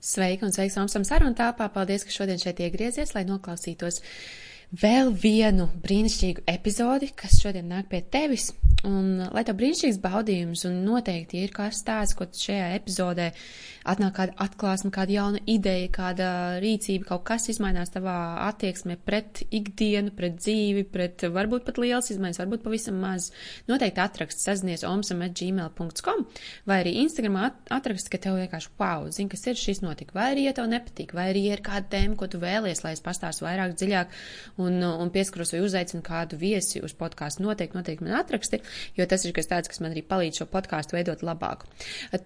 Sveika un sveiks Omsam sarunu tāpā. Paldies, ka šodien šeit iegriezies, lai noklausītos vēl vienu brīnišķīgu epizodi, kas šodien nāk pie tevis. Un, lai tev brīnišķīgs baudījums, un noteikti, ja ir kāds stāsts, ko šajā epizodē atnāk kāda atklāsme, kāda jauna ideja, kāda rīcība, kaut kas izmainās tavā attieksmē pret ikdienu, pret dzīvi, pret varbūt pat liels izmaiņas, varbūt pavisam maz. Noteikti atrakst sazinies omsam.gmail.com vai arī Instagramā atrakst, ka tev vienkārši wow, zini, kas ir šis notika, vai arī, ja tev nepatīk, vai arī, ja ir kāda tēma, ko tu vēlies, lai es pastāstu vairāk dziļāk un, un pieskaros vai uzaicinu kādu viesi uz podkāstu, noteikti, noteikti man atraksti jo tas ir kas tāds, kas man arī palīdz šo podkāstu veidot labāku.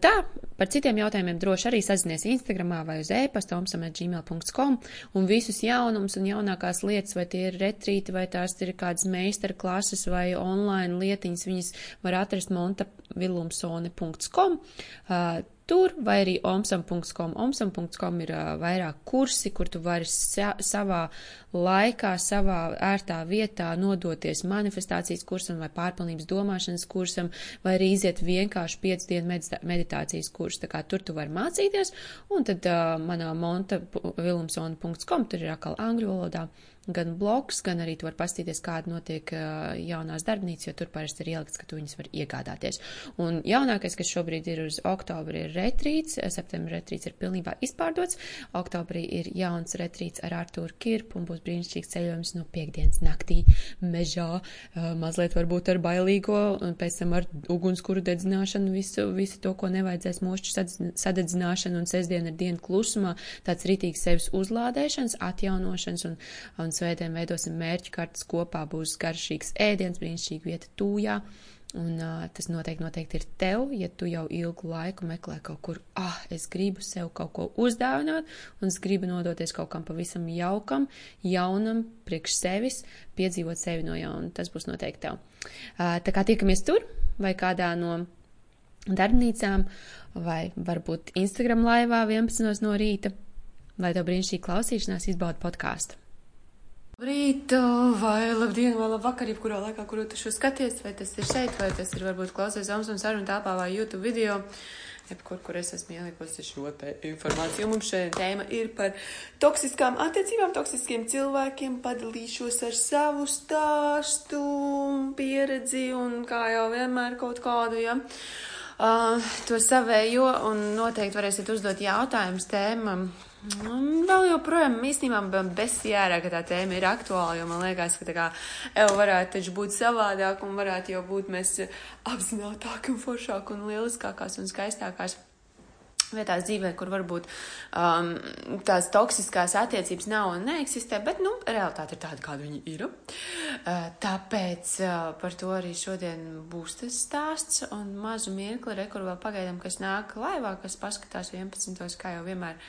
Tā, par citiem jautājumiem droši arī sazinies Instagramā vai uz e-pasta omsam.gmail.com un visus jaunumus un jaunākās lietas, vai tie ir retrīti, vai tās ir kādas meistara klases vai online lietiņas, viņas var atrast montavilumsone.com. Uh, tur, vai arī omsam.com. Omsam.com ir uh, vairāk kursi, kur tu vari sa savā laikā, savā ērtā vietā nodoties manifestācijas kursam vai pārpilnības domāšanas kursam, vai arī iziet vienkārši 5 dienu meditācijas kursu. Tā kā tur tu vari mācīties, un tad uh, manā montavilumsona.com tur ir atkal angļu valodā gan bloks, gan arī tu vari pastīties, kāda notiek uh, jaunās darbnīcas, jo tur parasti ir ielikts, ka tu viņas var iegādāties. Un jaunākais, kas šobrīd ir uz oktobri, ir retrīts, septembra retrīts ir pilnībā izpārdots, oktobrī ir jauns retrīts ar Artūru Kirpu un būs brīnišķīgs ceļojums no piekdienas naktī mežā, uh, mazliet varbūt ar bailīgo, un pēc tam ar ugunskuru dedzināšanu, visu, visu to, ko nevajadzēs mošķu sadedzināšanu, un sestdien ir diena klusumā, tāds rītīgs sevis uzlādēšanas, atjaunošanas un, un svētdien veidosim mērķu kartas kopā, būs garšīgs ēdiens, brīnišķīga vieta tūjā. Un uh, tas noteikti, noteikti ir tev, ja tu jau ilgu laiku meklē kaut kur, ah, es gribu sev kaut ko uzdāvināt, un es gribu nodoties kaut kam pavisam jaukam, jaunam, priekš sevis, piedzīvot sevi no jauna. Tas būs noteikti tev. Uh, tā kā tiekamies tur vai kādā no darbnīcām, vai varbūt Instagram laivā 11 no rīta, lai tev brīnišķīgi klausīšanās izbauda podkāstu. Labrīt, vai labdien, vai labvakar, jebkurā laikā, kuru tu šo skaties, vai tas ir šeit, vai tas ir varbūt klausies un sarunu tāpā vai YouTube video, jebkur, kur es esmu ielikusi šo te informāciju. Mums šeit tēma ir par toksiskām attiecībām, toksiskiem cilvēkiem, padalīšos ar savu stāstu, pieredzi un kā jau vienmēr kaut kādu, ja. Uh, to savējo un noteikti varēsiet uzdot jautājumus tēmam Vēl joprojām īstenībā besjārā, ka tā tēma ir aktuāla, jo man liekas, ka tā kā Eva varētu taču būt savādāk un varētu jau būt mēs apzinātāki un foršāki un lieliskākās un skaistākās vietās dzīvē, kur varbūt um, tās toksiskās attiecības nav un neeksistē, bet, nu, realitāte ir tāda, kāda viņi ir. Uh, tāpēc uh, par to arī šodien būs tas stāsts un mazu mirkli, re, kur vēl pagaidām, kas nāk laivā, kas paskatās 11. kā jau vienmēr.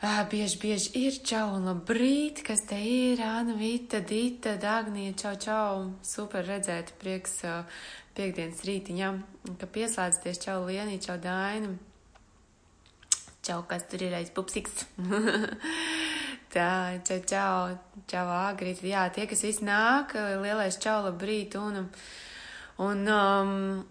Bieži, bieži ir čau un labrīt, kas te ir, Āna, Vita, Dita, Dagnija, čau, čau, super redzēt, prieks uh, piekdienas rītiņam, ka pieslēdzaties, čau, Lienī, čau, Daina, čau, kas tur ir aiz pupsiks. Tā, čau, čau, čau, Agrit, jā, tie, kas visi nāk, lielais čau, labrīt, un, un, um,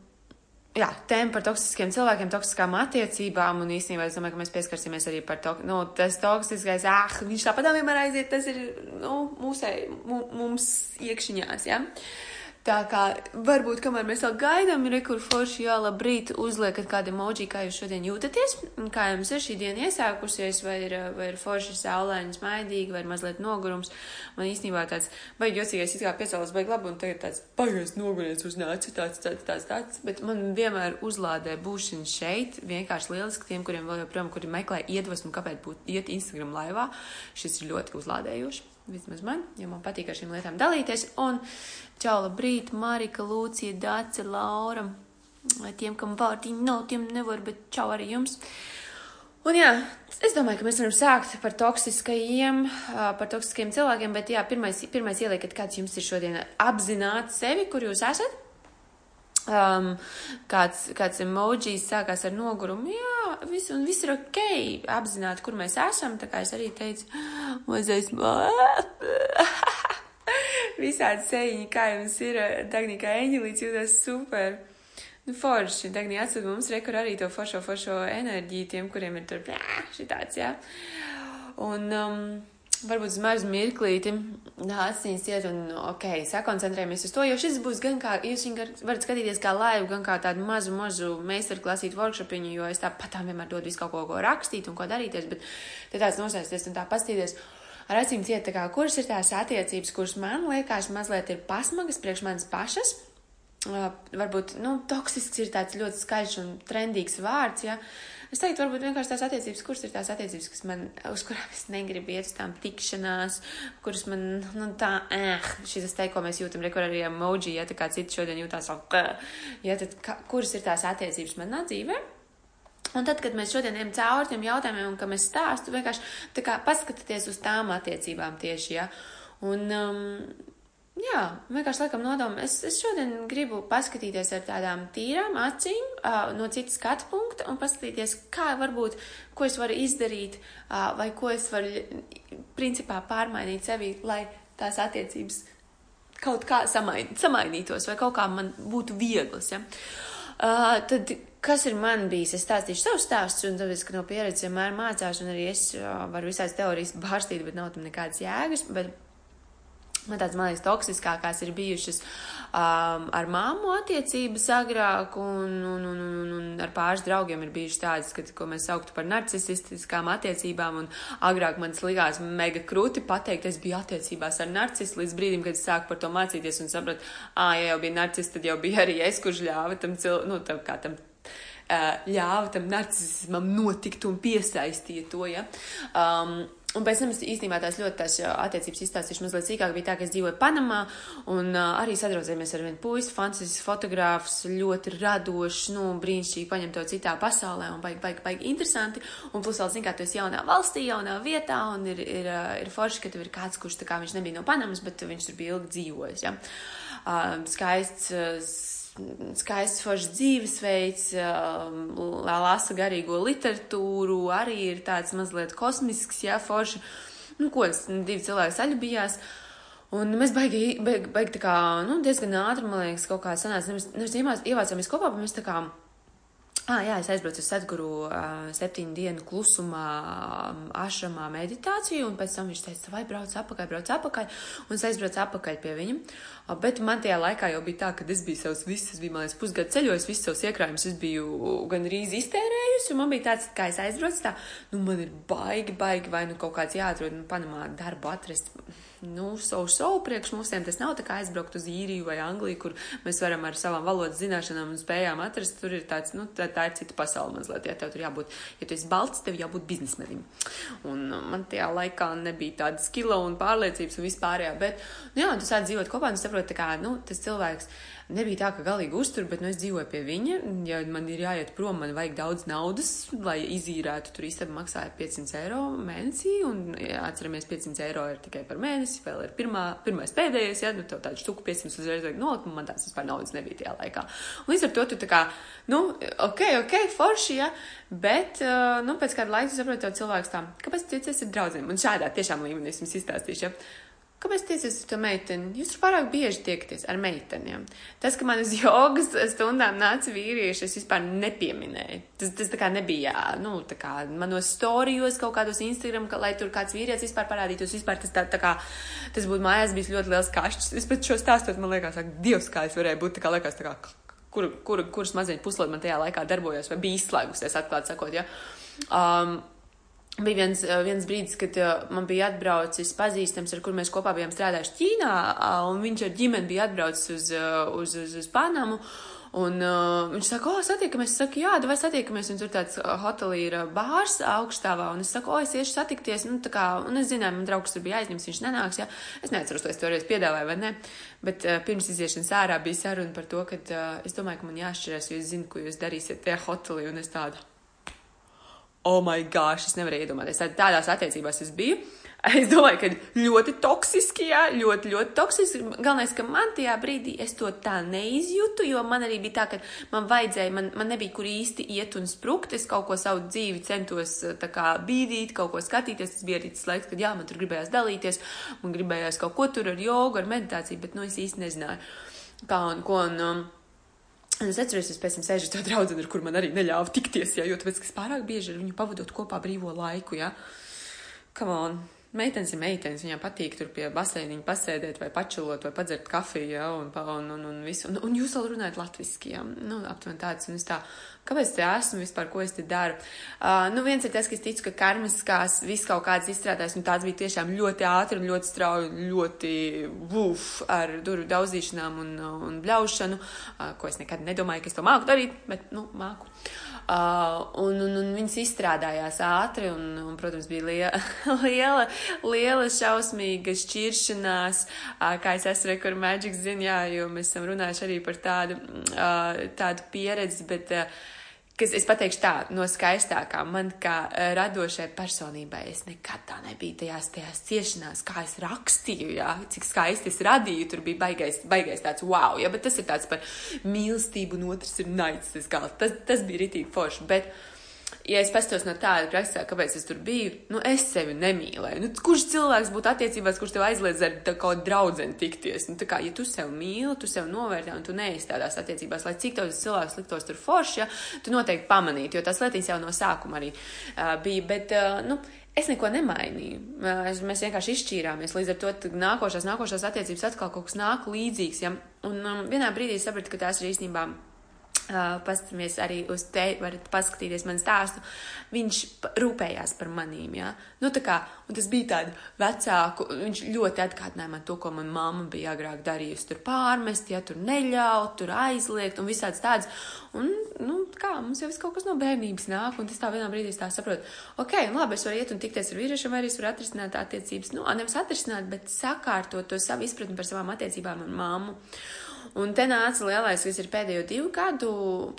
jā, tēma par toksiskiem cilvēkiem, toksiskām attiecībām, un īstenībā es domāju, ka mēs pieskarsimies arī par to, nu, tas toksiskais, ah, viņš tāpat vienmēr aiziet, tas ir, nu, mūsē, mums iekšiņās, jā. Ja? Tā kā varbūt, kamēr mēs vēl gaidām, ir rekur forši, jā, labrīt, uzliekat kādu emoji, kā jūs šodien jūtaties, kā jums ir šī diena iesākusies, vai ir, vai ir forši saulēni, smaidīgi, vai ir mazliet nogurums. Man īstenībā tāds, vai jocīgais, it kā piecēlos baigi labi, un tagad tāds pagaies noguriens uznāca, tāds, tāds, tāds, tāds, bet man vienmēr uzlādē būšana šeit, vienkārši lieliski tiem, kuriem vēl joprojām, kuri meklē iedvesmu, kāpēc būt iet Instagram laivā, šis ir ļoti uzlādējoši vismaz man, jo man patīk ar šīm lietām dalīties. Un Čau, labrīt, Marika, Lūcija, Dāce, Laura. Tiem, kam vārdiņi nav, tiem nevar, bet čau arī jums. Un jā, es domāju, ka mēs varam sākt par toksiskajiem, par toksiskiem cilvēkiem, bet jā, pirmais, pirmais ieliekat, kāds jums ir šodien apzināt sevi, kur jūs esat. Um, kāds, kāds emojis sākās ar nogurumu, jā, viss, un viss ir ok, apzināt, kur mēs esam, tā kā es arī teicu, mazais visādi sēņi, kā jums ir, Dagnīkā Eņģelīts jūtas super. nu, forši, tagad jāatsūt mums rekur arī to foršo, foršo enerģiju tiem, kuriem ir tur, šitāds, jā. Un, um, varbūt uz mazu mirklīti atsīsiet un, ok, sakoncentrējamies uz to, jo šis būs gan kā, jūs viņu varat skatīties kā laivu, gan kā tādu mazu, mazu meistarklasītu workshopiņu, jo es tāpat tā vienmēr dodu visu kaut ko, ko rakstīt un ko darīties, bet te tāds nosēsties un tā pastīties. Ar acīm ciet, kā, kuras ir tās attiecības, kuras man liekas mazliet ir pasmagas priekš manas pašas, varbūt, nu, toksisks ir tāds ļoti skaļš un trendīgs vārds, ja, uh, Es teiktu, varbūt vienkārši tās attiecības, kuras ir tās attiecības, kas man, uz kurām es negribu iet uz tām tikšanās, kuras man, nu tā, eh, šis te, ko mēs jūtam, rekur arī emoji, ja tā kā citi šodien jūtās, ja tad, ka, kuras ir tās attiecības manā dzīvē? Un tad, kad mēs šodien ejam cauri tiem jautājumiem, un ka mēs stāstu, vienkārši tā kā paskatieties uz tām attiecībām tieši, ja. Un, um, Jā, vienkārši laikam nodomu. Es, es šodien gribu paskatīties ar tādām tīrām acīm, uh, no citas skatu punkta un paskatīties, kā varbūt, ko es varu izdarīt, uh, vai ko es varu, principā, pārmainīt sevi, lai tās attiecības kaut kā samain, samainītos, vai kaut kā man būtu vieglas. Ja? Uh, tad, kas ir man bijis? Es stāstīšu savus stāstus, un tāpēc, ka no pieredzes vienmēr mācās, un arī es uh, varu visādas teorijas bārstīt, bet nav tam nekādas jēgas. Bet man tāds, man liekas, toksiskākās ir bijušas um, ar māmu attiecības agrāk, un, un, un, un, un ar pāris draugiem ir bijušas tādas, kad, ko mēs sauktu par narcisistiskām attiecībām, un agrāk man likās mega krūti pateikt, es biju attiecībās ar narcisu līdz brīdim, kad es sāku par to mācīties un sapratu, ā, ja jau bija narcis, tad jau bija arī es, kurš ļāva tam cilvēkam, nu, tam kā tam ļāva tam narcismam notikt un piesaistīja to, ja. Um, Un pēc tam es īstenībā tās ļoti tās attiecības izstāstīšu mazliet sīkāk. Bija tā, ka es dzīvoju Panamā un uh, arī sadraudzējāmies ar vienu puisi, fantastisks fotogrāfs, ļoti radošs, nu, brīnišķīgi paņem to citā pasaulē un baigi, baigi, baigi interesanti. Un plus vēl, zin kā, tu esi jaunā valstī, jaunā vietā un ir, ir, ir forši, ka tev ir kāds, kurš tā kā viņš nebija no Panamas, bet viņš tur bija ilgi dzīvojis, ja. Uh, skaists. Uh, skaists, foršs dzīvesveids, um, lasa garīgo literatūru, arī ir tāds mazliet kosmisks, jā, forši. Nu, ko es, divi cilvēki saļubījās. Un mēs baigi, baigi, baigi tā kā, nu, diezgan ātri, man liekas, kaut kā sanāca, nevis, nevis ievācāmies kopā, bet mēs tā kā Ah, jā, es aizbraucu uz Sadguru uh, septiņu dienu klusumā, um, ašamā meditāciju, un pēc tam viņš teica, vai brauc apakaļ, brauc apakaļ, un es aizbraucu apakaļ pie viņa. Uh, bet man tajā laikā jau bija tā, ka es biju savus visus, bija, man liekas, pusgadu ceļojis, visus savus iekrājumus es biju gan rīz iztērējusi, un man bija tāds, kā es aizbraucu, tā, nu, man ir baigi, baigi, vai nu kaut kāds jāatrod, nu, Panamā darbu atrast nu, savu šovu priekš mums. Tas nav tā kā aizbraukt uz īriju vai Angliju, kur mēs varam ar savām valodas zināšanām un spējām atrast. Tur ir tāds, nu, tā, tā ir cita pasaule mazliet. Ja tev tur jābūt, ja tu esi balts, tev jābūt biznesmenim. Un uh, man tajā laikā nebija tāda skila un pārliecības un vispārējā. Bet, nu, jā, tu sāc dzīvot kopā un saproti, kā, nu, tas cilvēks nebija tā, ka galīgi uztur, bet nu, es dzīvoju pie viņa. Ja man ir jāiet prom, man vajag daudz naudas, lai izīrētu. Tur īstenībā maksāja 500 eiro mēnesī, un ja atceramies, 500 eiro ir tikai par mēnesi. Vēl ir pirmā, pirmais pēdējais, ja nu, tev tādu štuku 500 uzreiz vajag nolikt, man tās vispār naudas nebija tajā laikā. Un līdz ar to tu tā kā, nu, ok, ok, forši, ja, bet, uh, nu, pēc kāda laika saproti, tev cilvēks tā, kāpēc tu tiecies ar draugiem? Un šādā tiešām līmenī es jums izstāstīšu. Ja? Kāpēc tiecies uz to meiteni? Jūs tur pārāk bieži tiekties ar meitenēm. Tas, ka man uz jogas stundām nāca vīrieši, es vispār nepieminēju. Tas, tas tā kā nebija, nu, tā kā manos storijos, kaut kādos Instagram, ka, lai tur kāds vīrietis vispār parādītos, vispār tas tā, tā kā, tas būtu mājās bijis ļoti liels kašķis. Es pēc šo stāstot, man liekas, ak, Dievs, kā es varēju būt, tā kā liekas, tā kā, kur, kur, kuras maziņa puslodi man tajā laikā darbojos vai bija izslēgusies, atklāt sakot, ja. Um, bija viens, eh, viens brīdis, kad uh, man bija atbraucis pazīstams, ar kur mēs kopā bijām strādājuši Ķīnā, un viņš ar ģimeni bija atbraucis uz, uh, uz, uz, uz Panamu. Un uh, viņš saka, o, satiekamies. Es saku, jā, vai satiekamies. Un tur tāds hotelī ir bārs augstāvā. Un es saku, o, es iešu satikties. Nu, tā kā, un es zināju, man draugs tur bija aizņemts, viņš nenāks. Jā. Es neatceros, to es toreiz piedāvāju vai ne. Bet uh, pirms iziešanas ārā bija saruna par to, ka uh, es domāju, ka man jāšķirās, jo es zinu, ko jūs darīsiet tajā hotelī. Un es tādu oh, my gosh, es nevarēju iedomāties. Tādās attiecībās es biju. Es domāju, ka ļoti toksiski, jā, ļoti, ļoti toksiski. Galvenais, ka man tajā brīdī es to tā neizjūtu, jo man arī bija tā, ka man vajadzēja, man, man nebija kur īsti iet un sprukt. Es kaut ko savu dzīvi centos kā, bīdīt, kaut ko skatīties. Tas bija arī tas laiks, kad jā, man tur gribējās dalīties, man gribējās kaut ko tur ar jogu, ar meditāciju, bet nu es īsti nezināju, kā un ko. Un, um, Un es atceros, es pēc tam sēžu to draugu, ar kur man arī neļāva tikties, jā, jo tāpēc, ka es pārāk bieži ar viņu pavadot kopā brīvo laiku, jā. Come on! Meitenes ir meitenes, viņām patīk tur pie baseiniņa pasēdēt vai pačulot vai padzert kafiju, ja, un, un, un, un visu. Un, un jūs vēl runājat latviski, ja, nu, aptuveni tāds, un es tā, kāpēc te esmu vispār, ko es te daru? Uh, nu, viens ir tas, ka es ticu, ka karmiskās viss kaut kāds izstrādājs, un tāds bija tiešām ļoti ātri un ļoti strauji, ļoti vuf ar durvju daudzīšanām un, un bļaušanu, uh, ko es nekad nedomāju, ka es to māku darīt, bet, nu, māku. Uh, un, un, un viņas izstrādājās ātri, un, un protams, bija liela, liela, liela šausmīga šķiršanās, uh, kā es esmu rekur Magic ziņā, jo mēs esam runājuši arī par tādu, uh, tādu pieredzi, bet uh, kas es pateikšu tā, no skaistākām man kā uh, radošai personībai, es nekad tā nebiju tajās, tajās ciešanās, kā es rakstīju, jā, cik skaisti es radīju, tur bija baigais, baigais tāds wow, jā, bet tas ir tāds par mīlestību, un otrs ir naids, tas, tas, tas bija ritīgi forši, bet uh, ja es pastos no tāda rakstā, kāpēc es tur biju, nu, es sevi nemīlēju. Nu, kurš cilvēks būtu attiecībās, kurš tev aizliedz ar kaut draudzeni tikties? Nu, kā, ja tu sevi mīli, tu sevi novērtē un tu neesi tādās attiecībās, lai cik tavs cilvēks liktos tur forši, ja, tu noteikti pamanītu, jo tās lietiņas jau no sākuma arī uh, bija. Bet, uh, nu, Es neko nemainīju. Mēs vienkārši izšķīrāmies. Līdz ar to nākošās, nākošās attiecības atkal kaut kas nāk līdzīgs. Ja? Un um, vienā brīdī sapratu, ka tās ir īstenībā Uh, paskatāmies arī uz te, varat paskatīties man stāstu, viņš rūpējās par manīm, jā. Nu, tā kā, un tas bija tādu vecāku, viņš ļoti atkārtināja man to, ko man mamma bija agrāk darījusi, tur pārmest, ja tur neļaut, tur aizliegt un visāds tāds. Un, nu, kā, mums jau viss kaut kas no bērnības nāk, un tas tā vienā brīdī tā saprot, ok, labi, es varu iet un tikties ar vīriešiem, vai arī es varu atrisināt attiecības, nu, nevis atrisināt, bet sakārtot to savu izpratni par savām attiecībām ar mammu. Un te nāca lielais, kas ir pēdējo divu gadu,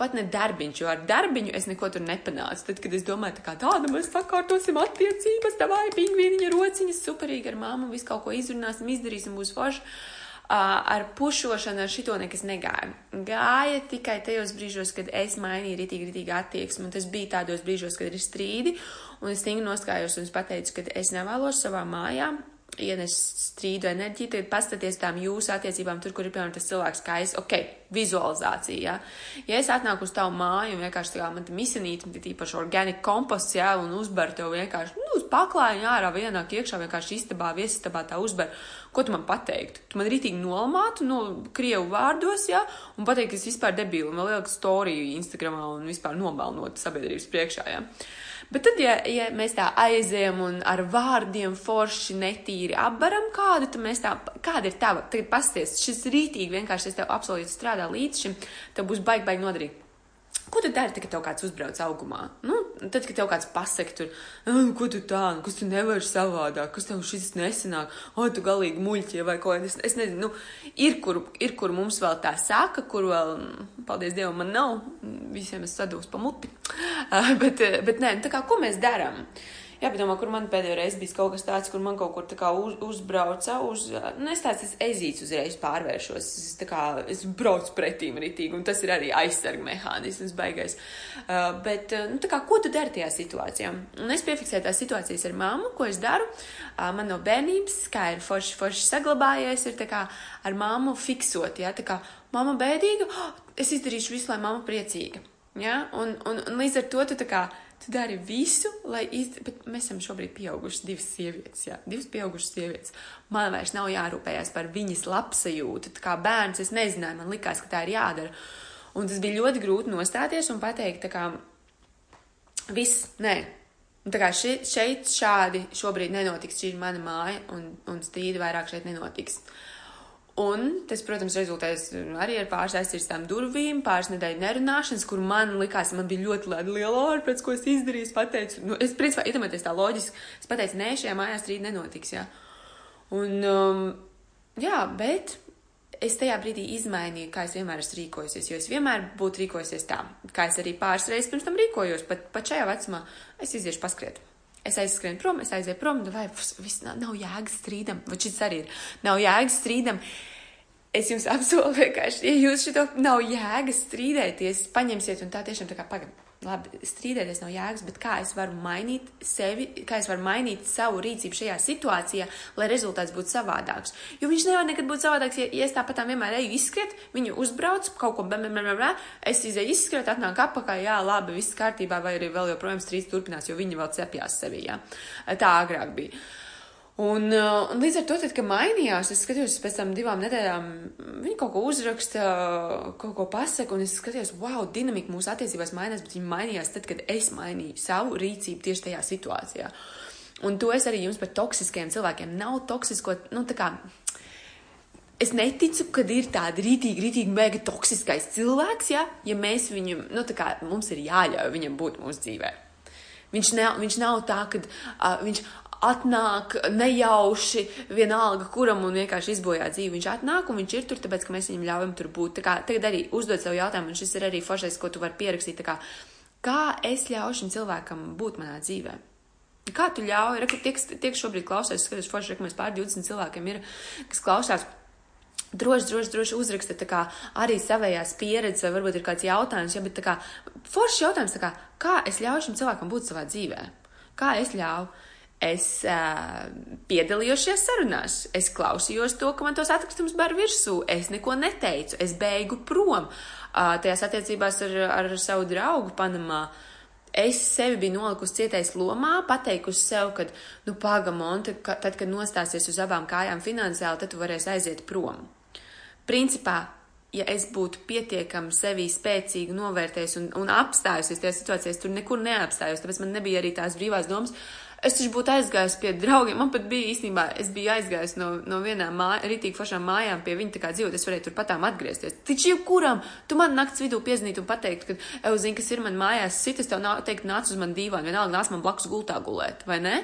pat ne darbiņš, jo ar darbiņu es neko tur nepanācu. Tad, kad es domāju, tā kā tāda mēs sakārtosim attiecības, tā vai pingvīniņa rociņas, superīgi ar māmu, visu kaut ko izrunāsim, izdarīsim, būs forši. Uh, ar pušošanu, ar šito nekas negāja. Gāja tikai tajos brīžos, kad es mainīju ritīgi, ritīgi attieksmi, un tas bija tādos brīžos, kad ir strīdi, un es stingri noskājos un es pateicu, ka es nevēlos savā mājā ienes strīdu enerģiju, tad pastaties tām jūsu attiecībām tur, kur ir, piemēram, tas cilvēks, kā es, ok, vizualizācija, ja. Ja es atnāku uz tavu māju un vienkārši tā kā man te misinīt, man te tīpaši organic komposts, ja, un uzber tev vienkārši, nu, uz paklājiņu ārā vienāk iekšā vienkārši istabā, viesistabā tā uzber, ko tu man pateiktu? Tu man rītīgi nolamātu, no krievu vārdos, ja, un pateikt, ka es vispār debīlu, vēl lielu storiju Instagramā un vispār nobalnot sabiedrības priekšā, ja. Bet tad, ja, ja mēs tā aizējam un ar vārdiem forši netīri apbaram kādu, tad mēs tā, kāda ir tava, tagad pasties, šis rītīgi vienkārši es tev absolūti strādā līdz šim, tev būs baigi, baigi noderīgi. Ko tu dari, kad tev kāds uzbrauc augumā? Nu, tad, kad tev kāds pasaka, tur, ko tu tā, nu, kas tu nevari savādāk, kas tev šis nesanāk, o, tu galīgi muļķie vai ko, es, es nezinu, nu, ir kur, ir, kur mums vēl tā saka, kur vēl, paldies Dievam, man nav, visiem es sadūs pa muti, bet, bet nē, tā kā, ko mēs darām? Jāpadomā, kur man pēdējo reizi bija kaut kas tāds, kur man kaut kur tā kā uz, uzbrauca, uz, nu, es tāds, es ezīts uzreiz pārvēršos, es tā kā, es braucu pretīm ritīgi, un tas ir arī aizsarga mehānisms baigais. Uh, bet, nu, tā kā, ko tu dari tajā situācijā? Un es piefiksēju tās situācijas ar mammu, ko es daru. Uh, man no bērnības, kā ir forši, forši saglabājies, ir tā kā ar mammu fiksot, ja, tā kā, mamma bēdīga, oh, es izdarīšu visu, lai mamma priecīga. Ja? Un, un, un līdz ar to tu tā kā Tu dari visu, lai izdarītu, bet mēs esam šobrīd pieaugušas divas sievietes, jā, divas pieaugušas sievietes. Man vairs nav jārūpējas par viņas labsajūtu. Kā bērns es nezināju, man likās, ka tā ir jādara. Un tas bija ļoti grūti nostāties un pateikt, tā kā viss, nē. Un tā kā ši, šeit šādi šobrīd nenotiks, šī ir mana māja un, un strīdi vairāk šeit nenotiks. Uh, Un tas, protams, rezultēs arī ar pāris aizsirstām durvīm, pāris nedēļu nerunāšanas, kur man likās, man bija ļoti liela ārprāts, ko es izdarīju. Es pateicu, nu, es, principā, iedomājieties tā loģiski, es pateicu, nē, šajā mājās rīt nenotiks, jā. Un, um, jā, bet es tajā brīdī izmainīju, kā es vienmēr esmu rīkojusies, jo es vienmēr būtu rīkojusies tā, kā es arī pāris reizes pirms tam rīkojos, pat, pat šajā vecumā es iziešu paskriet. Es aizskrienu prom, es aizēju prom, nu vai viss nav, nav jēgas strīdam, vai šis arī ir, nav jēgas strīdam. Es jums apsolu vienkārši, ja jūs šito nav jēgas strīdēties, paņemsiet un tā tiešām tā kā pagaidām. labi, strīdēties nav jēgas, bet kā es varu mainīt sevi, kā es varu mainīt savu rīcību šajā situācijā, lai rezultāts būtu savādāks. Jo viņš nevar nekad būt savādāks, ja, ja es tāpat vienmēr eju izskriet, viņu uzbrauc, kaut ko bam, es izēju izskriet, atnāk apakaļ, jā, labi, viss kārtībā, vai arī vēl joprojām strīds turpinās, jo viņi vēl cepjās sevi, jā. Tā agrāk bija. Uh, un līdz ar to, tad, kad mainījās, es skatījos pēc tam divām nedēļām, viņi kaut ko uzraksta, kaut ko pasaka, un es skatījos, wow, dinamika mūsu attiecībās mainās, bet viņi mainījās tad, kad es mainīju savu rīcību tieši tajā situācijā. Un to es arī jums par toksiskiem cilvēkiem. Nav toksisko, nu tā kā. Es neticu, ka ir tāda rītīgi, rītīgi mega toksiskais cilvēks, ja, ja mēs viņam, nu tā kā mums ir jāļauj viņam būt mūsu dzīvē. Viņš nav, viņš nav tā, ka uh, viņš, atnāk nejauši, vienalga kuram un vienkārši izbojā dzīvi. Viņš atnāk un viņš ir tur, tāpēc, ka mēs viņam ļaujam tur būt. Tā kā, tagad arī uzdod sev jautājumu, un šis ir arī foršais, ko tu vari pierakstīt. Kā, kā es ļaušu šim cilvēkam būt manā dzīvē? Kā tu ļauj, re, tiek, tiek šobrīd klausās, skatos forši, ka mēs pār 20 cilvēkiem ir, kas klausās. Droši, droši, droši uzraksta kā, arī savējās pieredzes, vai varbūt ir kāds jautājums, ja, bet kā foršs jautājums, kā, kā es ļauju šim cilvēkam būt savā dzīvē? Kā es ļauju? Es uh, piedalījos šajās sarunās, es klausījos to, ka man tos atkritumus bar virsū, es neko neteicu, es beigu prom. Uh, tajās attiecībās ar, ar savu draugu Panamā. Es sevi biju nolikusi cietais lomā, pateikusi sev, ka, nu, pagamon, tad, tad, kad nostāsies uz abām kājām finansiāli, tad tu varēsi aiziet prom. Principā, ja es būtu pietiekami sevi spēcīgi novērtējis un, un apstājusies tajā situācijā, es tur nekur neapstājos, tāpēc man nebija arī tās brīvās domas, Es taču būtu aizgājis pie draugiem. Man pat bija īstenībā, es biju aizgājis no, no vienām māj, rītīgi foršām mājām pie viņa tā kā dzīvot. Es varēju tur patām atgriezties. Taču jebkuram tu man nakts vidū piezīmīt un pateikt, ka, evo, zini, kas ir man mājās, sit, es tev nā, teikt, nāc uz man dīvānu, vienalga nāc man blakus gultā gulēt, vai ne?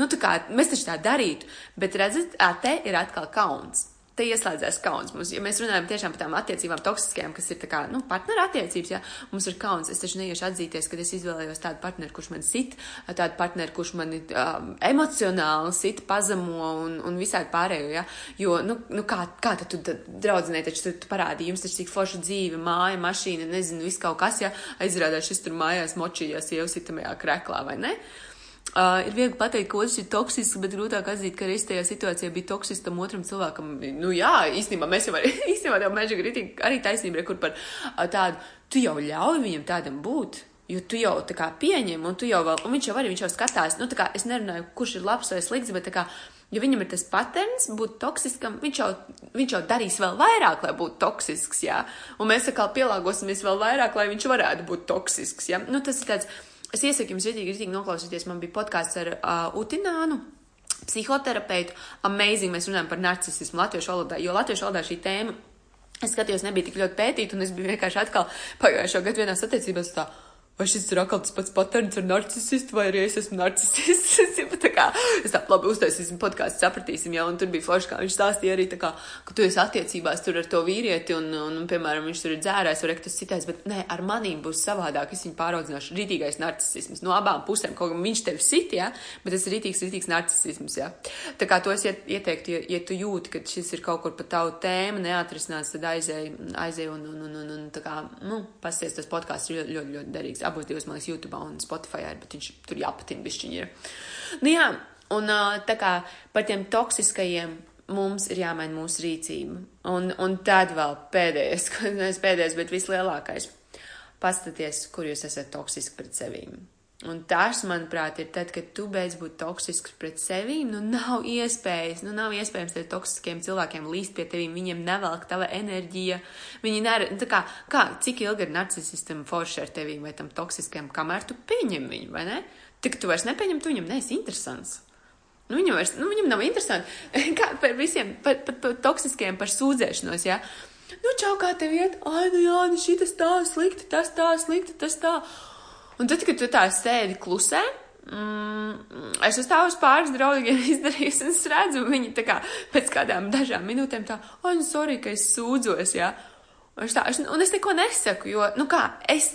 Nu, tā kā mēs taču tā darītu, bet redzat, te ir atkal kauns te ieslēdzās kauns. Mums, ja mēs runājam tiešām par tām attiecībām, toksiskajām, kas ir kā, nu, partneru attiecības, ja mums ir kauns. Es taču neiešu atzīties, ka es izvēlējos tādu partneri, kurš man sit, tādu partneri, kurš man um, emocionāli sit, pazemo un, un visādi pārējo. Ja? Jo, nu, nu kā, kā tad tu draudzinē, taču tu, tu parādīji, jums taču cik forša dzīve, māja, mašīna, nezinu, viss kaut kas, ja aizrādās šis tur mājās močījās, jau sitamajā kreklā, vai ne? Uh, ir viegli pateikt, ka otrs ir toksisks, bet grūtāk atzīt, ka arī tajā situācijā bija toksisks tam otram cilvēkam. Nu jā, īstenībā mēs jau arī, īstenībā tev meža grītīgi arī taisnība, kur par uh, tādu, tu jau ļauj viņam tādam būt. Jo tu jau tā kā pieņem, un jau vēl, un viņš jau arī, viņš jau skatās, nu kā es nerunāju, kurš ir labs vai slikts, bet kā, ja viņam ir tas patents būt toksiskam, viņš jau, viņš jau darīs vēl vairāk, lai būtu toksisks, jā. Un mēs atkal pielāgosimies vēl vairāk, lai viņš varētu būt toksisks, jā. Nu tas ir tāds Es iesaku jums rītīgi, rītīgi noklausīties. Man bija podkāsts ar uh, Utinānu. Psihoterapeitu, amazing, mēs runājam par narcisismu latviešu valodā, jo latviešu valodā šī tēma, es skatījos, nebija tik ļoti pētīta, un es biju vienkārši atkal pagājušo gadu vienās attiecībās tā, Vai šis ir atkal tas pats patērns ar narcisistu, vai arī es esmu narcisists? es tā kā, es tā labi uztaisīsim podkāstu, sapratīsim jau, un tur bija forši, kā viņš stāstīja arī kā, ka tu esi attiecībās tur ar to vīrieti, un, un, un piemēram, viņš tur ir dzērājis, vai tas citais, bet nē, ar manīm būs savādāk, es viņu pāraudzināšu rītīgais narcisisms no abām pusēm, kaut kā viņš tevi sit, jā, bet tas ir rītīgs, rītīgs narcisisms, jā. Tā kā to es ieteiktu, ja, ja tu jūti, ka šis ir kaut kur pa tavu tēmu neatrisināts, tad aizēj, aizēj un, un, un, un, un tā kā, nu, pasties tas podkāsts ļoti, ļoti, ļoti derīgs abos divos, man liekas, YouTube un Spotify, bet viņš tur jāpatina bišķiņi ir. Nu jā, un tā kā par tiem toksiskajiem mums ir jāmaina mūsu rīcība. Un, un tad vēl pēdējais, nevis pēdējais, bet vislielākais. Paskaties, kur jūs esat toksiski pret sevīm. Un tas, manuprāt, ir tad, kad tu beidz būt toksisks pret sevi, nu nav iespējas, nu nav iespējams tiem toksiskiem cilvēkiem līst pie tevīm, viņiem nevelk tava enerģija, viņi ner, nu, tā kā, kā, cik ilgi ir narcisistam forši ar tevīm vai tam toksiskiem, kamēr tu pieņem viņu, vai ne? Tik tu vairs nepieņem, tu viņam neesi interesants. Nu, viņam, vairs, nu, viņam nav interesanti. Kā par visiem, par, par, par toksiskiem, par sūdzēšanos. Ja? Nu, čau, kā tev iet? Ai, nu jā, nu šī tas tā slikti, tas tā slikti, tas tā. Un tad, kad tu tā sēdi klusē, mm, es uzstāvu uz pāris draugiem izdarījusi, un es redzu, viņi tā kā pēc kādām dažām minūtēm tā, oi, nu, sorry, ka es sūdzos, jā. Un es, tā, es, un es neko nesaku, jo, nu kā, es,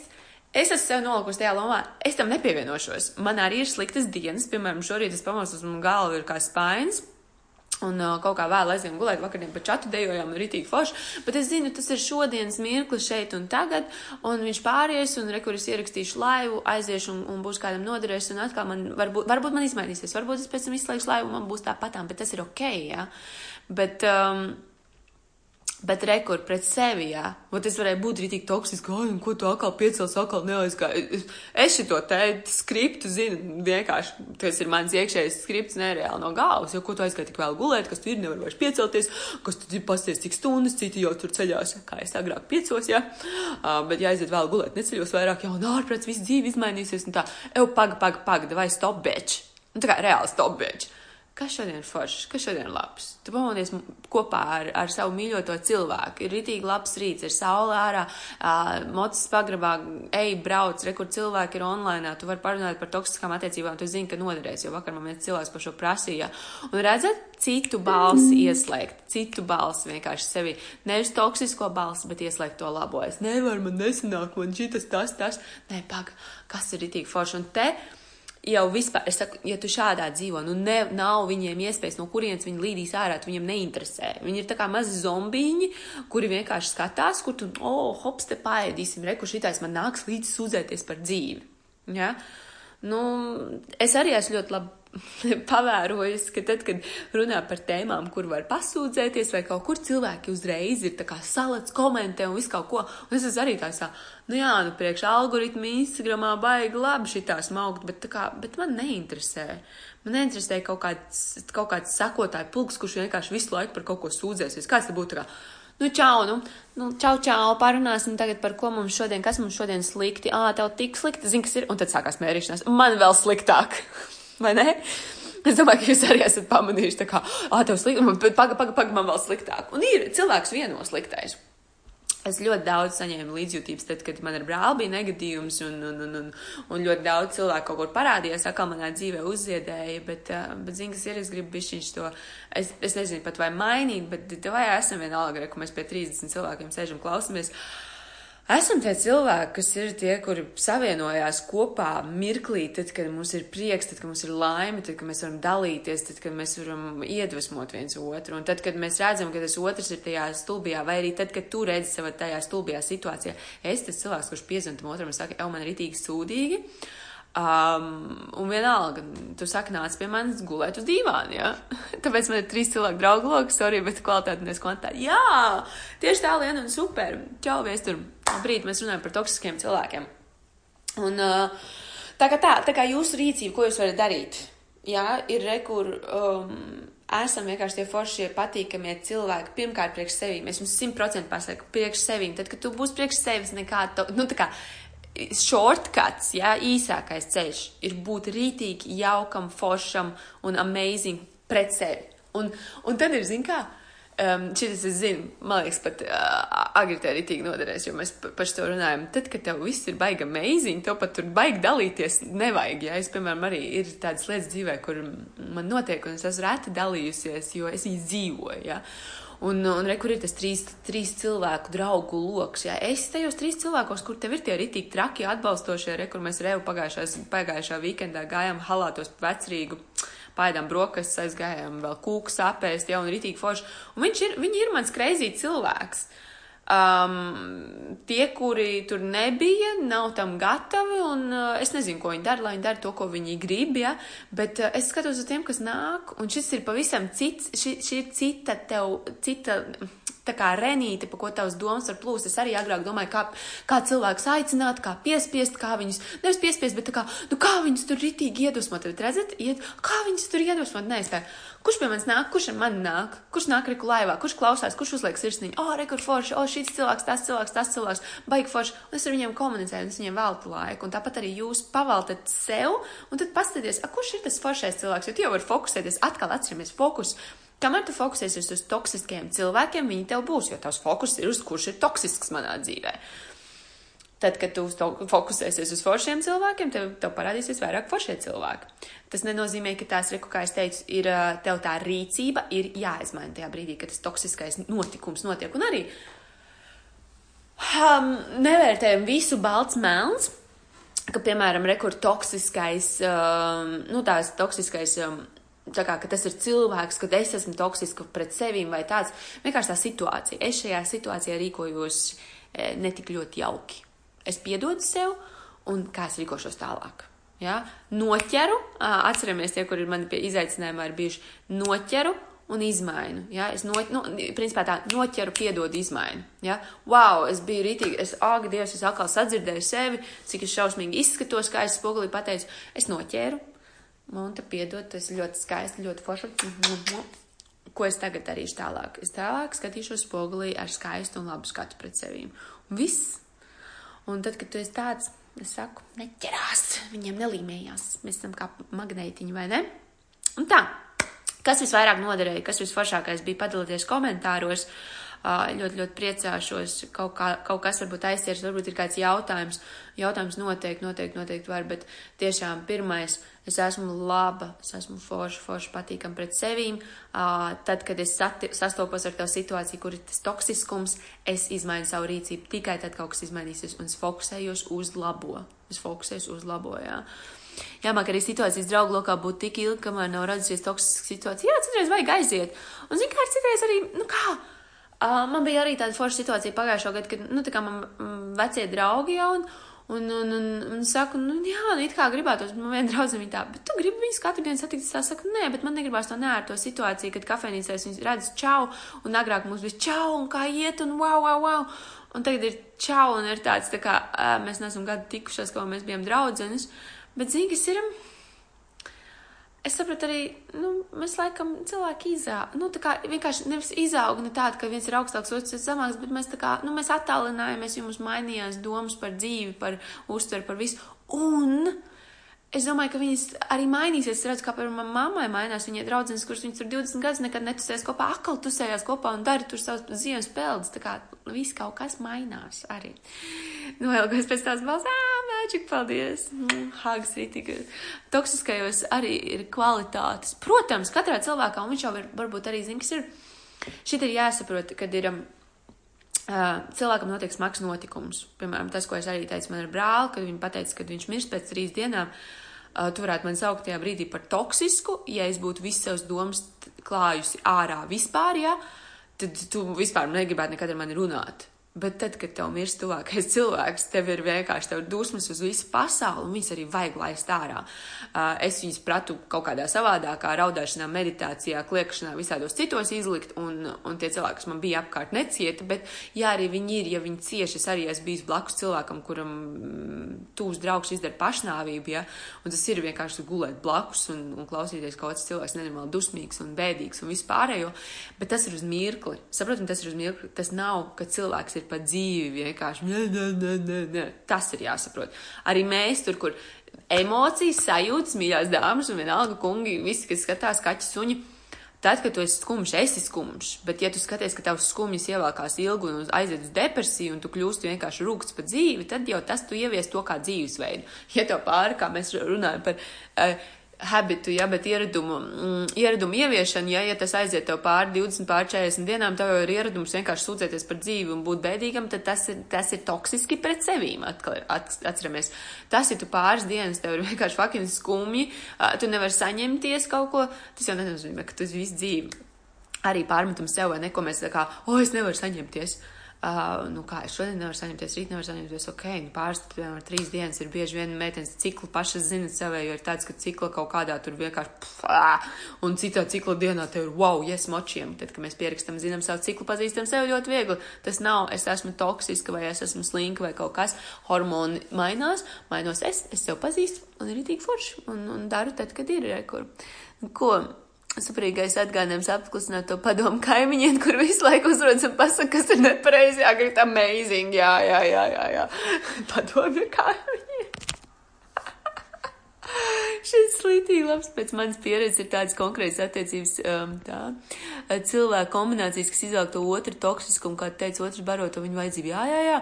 es esmu sev nolikusi tajā lomā, es tam nepievienošos. Man arī ir sliktas dienas, piemēram, šorīt es pamosos, un galva ir kā spainis. Un uh, kaut kā vēl aizgājām gulēt, vakarā pa čatu dejojām, rītīgi forši. Bet es zinu, tas ir šodienas mirklis šeit un tagad, un viņš pāries, un rekuris ierakstīšu laivu, aiziešu un, un būs kādam noderēs, un atkal man varbūt, varbūt man izmainīsies, varbūt es pēc tam izslēgšu laivu, man būs tāpatām, bet tas ir ok, jā. Ja? Bet, um, Bet rekur pret sevi, jā. Vat es varēju būt rītīgi toksiski, un ko tu atkal piecels, atkal neaizgāji. Es, šito te skriptu zinu, vienkārši, tas ir mans iekšējais skripts nereāli no galvas, jo ko tu aizgāji tik vēl gulēt, kas tu ir, nevar vairs piecelties, kas tu ir pasties cik stundas, citi jau tur ceļās, kā es agrāk piecos, jā. Uh, bet ja aiziet vēl gulēt, neceļos vairāk, jau un ārprāts viss dzīve izmainīsies, un tā, ev, paga, paga, paga, vai stop bitch. Nu, tā kā reāli stop bitch kas šodien foršs, kas šodien ir labs. Tu pamodies kopā ar, ar savu mīļoto cilvēku. Ir ritīgi labs rīts, ir saule ārā, mocis pagrabā, ej, brauc, re, kur cilvēki ir online. Tu vari parunāt par toksiskām attiecībām, tu zini, ka noderēs, jo vakar man viens cilvēks par šo prasīja. Un redzat, citu balsi ieslēgt, citu balsi vienkārši sevi, nevis toksisko balsi, bet ieslēgt to labo. Es nevaru, man nesanāk, man šitas, tas, tas. Nē, pag, kas ir ritīgi forši. Un te, jau vispār, es saku, ja tu šādā dzīvo, nu ne, nav viņiem iespējas, no kurienes viņi līdīs ārā, tu viņiem neinteresē. Viņi ir tā kā mazi zombīņi, kuri vienkārši skatās, kur tu, oh, hops, te paēdīsim, reku šitais man nāks līdzi sūdzēties par dzīvi. Ja? Nu, es arī esmu ļoti labi pavērojis, ka tad, kad runā par tēmām, kur var pasūdzēties, vai kaut kur cilvēki uzreiz ir tā salats, komentē un visu kaut ko, un es esmu arī tā sā, nu jā, nu priekš algoritmi Instagramā baigi labi šitā smaukt, bet tā kā, bet man neinteresē. Man neinteresē kaut kāds, kaut kāds sakotāju pulks, kurš vienkārši visu laiku par kaut ko sūdzēsies. Kāds tas būtu tā? Nu, čau, nu, nu, čau, čau, parunāsim tagad par ko mums šodien, kas mums šodien slikti. Ā, tev tik slikti, zini, kas ir, un tad sākās mērīšanās. Man vēl sliktāk. vai ne? Es domāju, ka jūs arī esat pamanījuši, kā, ah, tev slikti, bet pagaidi, pagaidi, paga, man vēl sliktāk. Un ir cilvēks vienos sliktais. Es ļoti daudz saņēmu līdzjūtības, tad, kad man ar brāli bija negadījums, un, un, un, un, un ļoti daudz cilvēku kaut kur parādījās, atkal manā dzīvē uzziedēja, bet, bet zini, kas ir, es gribu bišķiņš to, es, es nezinu pat vai mainīt, bet vai esam vienalga, ka mēs pie 30 cilvēkiem sēžam klausamies. Uh, Esam tie cilvēki, kas ir tie, kuri savienojās kopā mirklī, tad, kad mums ir prieks, tad, kad mums ir laime, tad, kad mēs varam dalīties, tad, kad mēs varam iedvesmot viens otru. Un tad, kad mēs redzam, ka tas otrs ir tajā stulbijā, vai arī tad, kad tu redzi savā tajā stulbijā situācijā, es tas cilvēks, kurš piezvan tam otram un saka, jau man ir itīgi sūdīgi. Um, un vienalga, tu saki, nāc pie manis gulēt uz dīvāna, ja? Tāpēc man ir trīs cilvēku draugu lokus, sorry, bet kvalitāte nes kvantitāte. Jā, tieši tā, Liena, un super. Čau, vies tur brīdi mēs runājam par toksiskiem cilvēkiem. Un, tā kā tā, tā kā jūsu rīcība, ko jūs varat darīt, jā, ir rekur, um, esam vienkārši tie foršie patīkamie cilvēki, pirmkārt priekš sevi, mēs jums simtprocentīgi pasakām, priekš sevi, tad, kad tu būsi priekš sevis nekā, to, nu, tā kā, shortcuts, jā, īsākais ceļš ir būt rītīgi, jaukam, foršam un amazing pret sevi. Un, un tad ir, zin kā, Um, šis es zinu, man liekas, pat uh, agri arī tīk noderēs, jo mēs par to runājam. Tad, kad tev viss ir baigi amazing, tev pat tur baigi dalīties nevajag. Ja es, piemēram, arī ir tādas lietas dzīvē, kur man notiek, un es esmu reti dalījusies, jo es viņas dzīvoju. Ja? Un, un re, kur ir tas trīs, trīs cilvēku draugu lokus? Ja? Es tajos trīs cilvēkos, kur tev ir tie ritīgi traki atbalstošie, re, kur mēs revu pagājušā weekendā gājām halātos vecrīgu. Uh, paēdām brokastis, aizgājām vēl kūku sapēst, jau un ritīgi forši. Un viņš ir, viņi ir mans kreizī cilvēks. Um, tie, kuri tur nebija, nav tam gatavi, un uh, es nezinu, ko viņi dara, lai viņi dara to, ko viņi grib, ja, bet uh, es skatos uz tiem, kas nāk, un šis ir pavisam cits, šī, šī ir cita tev, cita tā kā renīte, pa ko tavs domas var plūst. Es arī agrāk domāju, kā, kā cilvēks aicināt, kā piespiest, kā viņus, nevis piespiest, bet kā, nu, kā viņus tur ritīgi iedvesmot. Tad redzat, ied, kā viņus tur iedvesmot, neizspēj. Kurš pie manis nāk, kurš ar mani nāk, kurš nāk reku laivā, kurš klausās, kurš uzliek sirsniņu, oh, rekur forši, oh, šis cilvēks, tas cilvēks, tas cilvēks, baigi forši. Un es ar viņiem komunicēju, un es viņiem veltu laiku. Un tāpat arī jūs pavaltat sev, un tad paskatieties, kurš ir tas foršais cilvēks, jo tu jau vari fokusēties, atkal atceramies fokus. Kamēr tu fokusēsies uz toksiskiem cilvēkiem, viņi tev būs, jo tavs fokus ir uz kurš ir toksisks manā dzīvē. Tad, kad tu fokusēsies uz foršiem cilvēkiem, tev, tev parādīsies vairāk foršie cilvēki. Tas nenozīmē, ka tās, reku, kā es teicu, ir tev tā rīcība, ir jāizmaina tajā brīdī, kad tas toksiskais notikums notiek. Un arī um, nevērtējam visu balts melns, ka, piemēram, rekur toksiskais, um, nu tās toksiskais. Um, kā, ka tas ir cilvēks, ka es esmu toksiska pret sevīm vai tāds. Vienkārši tā situācija. Es šajā situācijā rīkojos e, netik ļoti jauki. Es piedodu sev, un kā es rīkošos tālāk. Ja? Noķeru, atceramies tie, kuri man pie izaicinājumā ir bijuši, noķeru un izmainu. Ja? Es no, nu, principā tā noķeru, piedodu, izmainu. Ja? Wow, es biju rītīgi, es, ak, Dievs, es atkal sadzirdēju sevi, cik es šausmīgi izskatos, kā es spogulī pateicu, es noķēru, Monta, piedod, tas ļoti skaisti, ļoti forši. Ko es tagad darīšu tālāk? Es tālāk skatīšos spogulī ar skaistu un labu skatu pret sevīm. Un viss. Un tad, kad tu esi tāds, es saku, neķerās, viņiem nelīmējās. Mēs esam kā magnētiņi, vai ne? Un tā, kas visvairāk noderēja, kas visforšākais bija padalīties komentāros. Ļoti, ļoti priecāšos. Kaut, kā, kaut kas varbūt aizķers, varbūt ir kāds jautājums. Jautājums noteikti, noteikti, noteikti var, bet tiešām pirmais, es esmu laba, es esmu forša, forša patīkam pret sevīm. Tad, kad es sati, sastopos ar to situāciju, kur ir tas toksiskums, es izmainu savu rīcību tikai tad, kaut kas izmainīsies, un es fokusējos uz labo. Es fokusējos uz labo, jā. Jāmāk arī situācijas draugu lokā būt tik ilgi, kamēr nav radusies toksiska situācija. Jā, citreiz vajag aiziet. Un, zin kā, citreiz arī, nu kā, Uh, man bija arī tāda forša situācija pagājušā gada, kad, nu, tā kā man mm, vecie draugi jau, un, un, un, un, un saku, nu, jā, nu, it kā gribētos, man viena draudzene tā, bet tu gribi viņus katru dienu satikt, es tā saku, nē, bet man negribās to nērto situāciju, kad kafejnīcēs viņus redz čau, un agrāk mums bija čau, un kā iet, un wow, wow, wow, un tagad ir čau, un ir tāds, tā kā, mēs nesam gadu tikušās, kā mēs bijām draudzenes, bet, zini, kas ir, um, es sapratu arī, nu, mēs laikam cilvēki izaug, nu, tā kā vienkārši nevis izaug ne tāda, ka viens ir augstāks, otrs ir zemāks, bet mēs tā kā, nu, mēs attālinājāmies, jo mums mainījās domas par dzīvi, par uztveru, par visu. Un Es domāju, ka viņas arī mainīsies. Es redzu, kā piemēram mammai mainās. Viņai draudzenes, kuras viņas tur 20 gadus nekad netusēs kopā, atkal tusējās kopā un dara tur savas ziemas peldes. Tā kā viss kaut kas mainās arī. Noilgos pēc tās balss, ā, mēģik, paldies. Mm, Hāgas rītīgi. Toksiskajos arī ir kvalitātes. Protams, katrā cilvēkā, un viņš jau var, varbūt arī zina, kas ir. Šit ir jāsaprot, kad ir. Um, cilvēkam notiek smags notikums. Piemēram, tas, ko es arī teicu man ar brāli, kad viņi pateica, ka viņš mirst pēc trīs dienām. Uh, tu varētu mani saukt tajā brīdī par toksisku, ja es būtu visas savas domas klājusi ārā vispār, ja, tad tu vispār negribētu nekad ar mani runāt. Bet tad, kad tev mirst tuvākais cilvēks, tev ir vienkārši tev dusmas uz visu pasauli, un viņas arī vajag laist ārā. Uh, es viņus pratu kaut kādā savādākā, raudāšanā, meditācijā, kliekšanā, visādos citos izlikt, un, un tie cilvēki, kas man bija apkārt, necieta, bet, ja arī viņi ir, ja viņi cieši, es arī esmu bijis blakus cilvēkam, kuram mm, tūs draugs izdara pašnāvību, ja, un tas ir vienkārši gulēt blakus un, un klausīties kaut kāds cilvēks nenormāli dusmīgs un bēdīgs un vispārējo, bet tas ir uz mirkli. Saprotam, tas ir uz mirkli. Tas nav, ka cilvēks ir ir pa dzīvi vienkārši. Nē, nē, nē, nē, nē. Tas ir jāsaprot. Arī mēs tur, kur emocijas, sajūtas, mīļās dāmas un vienalga kungi, visi, kas skatās kaķi suņi. Tad, kad tu esi skumjš, esi skumjš, bet, ja tu skaties, ka tavs skumjas ievelkās ilgi un aiziet uz depresiju, un tu kļūsti vienkārši rūkts pa dzīvi, tad jau tas tu ievies to kā dzīvesveidu. Ja tev pāri, kā mēs runājam par uh, habitu, ja, bet ieradumu, mm, ieradumu ieviešana, ja, ja tas aiziet tev pāri 20, pāri 40 dienām, tev jau ir ieradums vienkārši sūdzēties par dzīvi un būt bēdīgam, tad tas ir, tas ir toksiski pret sevīm, atkal, atceramies. Tas ir tu pāris dienas, tev ir vienkārši fucking skumji, tu nevari saņemties kaut ko, tas jau nenozīmē, ka tu visu dzīvi arī pārmetam sev vai neko mēs tā kā, o, oh, es nevaru saņemties. Uh, nu, kā es šodien nevaru saņemties, rīt nevaru saņemties, ok, nu, pāris, piemēram, trīs dienas ir bieži vien meitenes ciklu pašas zina sevi, jo ir tāds, ka cikla kaut kādā tur vienkārši, pfā, un citā cikla dienā tev ir, wow, yes, močiem, tad, kad mēs pierakstam, zinām savu ciklu, pazīstam sevi ļoti viegli. Tas nav, es esmu toksiska vai es esmu slinka vai kaut kas, hormoni mainās, mainos es, es sev pazīstu un ir itīgi forši, un, un daru tad, kad ir, rekur. Ko? Saprīgais atgādinājums apklusināt to padomu kaimiņiem, kur visu laiku uzrodas un pasaka, kas ir nepareizi, jāgrib amazing, jā, jā, jā, jā, jā. Padomu kaimiņiem. Šis slītīgi labs pēc manas pieredzes ir tāds konkrēts attiecības, um, tā, cilvēku kombinācijas, kas izvēl to otru toksiskumu, kā teica, otrs baro to viņu vajadzību. Jā, jā, jā.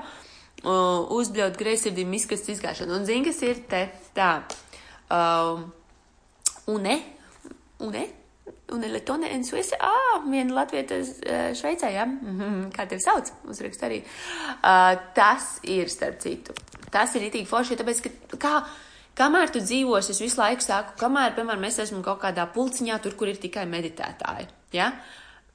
Uh, uzbļaut greizsirdību, izkast izgāšanu. Un zini, kas ir te tā. Um, un ne, un Un Letone en Suisse, ah, viena latvieta Šveicē, jā, mm -hmm. kā tevi sauc, uzrakst arī. Uh, tas ir, starp citu, tas ir itīgi forši, tāpēc, ka, kā, Kamēr tu dzīvosi, es visu laiku saku, kamēr, piemēram, es esmu kaut kādā pulciņā, tur, kur ir tikai meditētāji. Ja?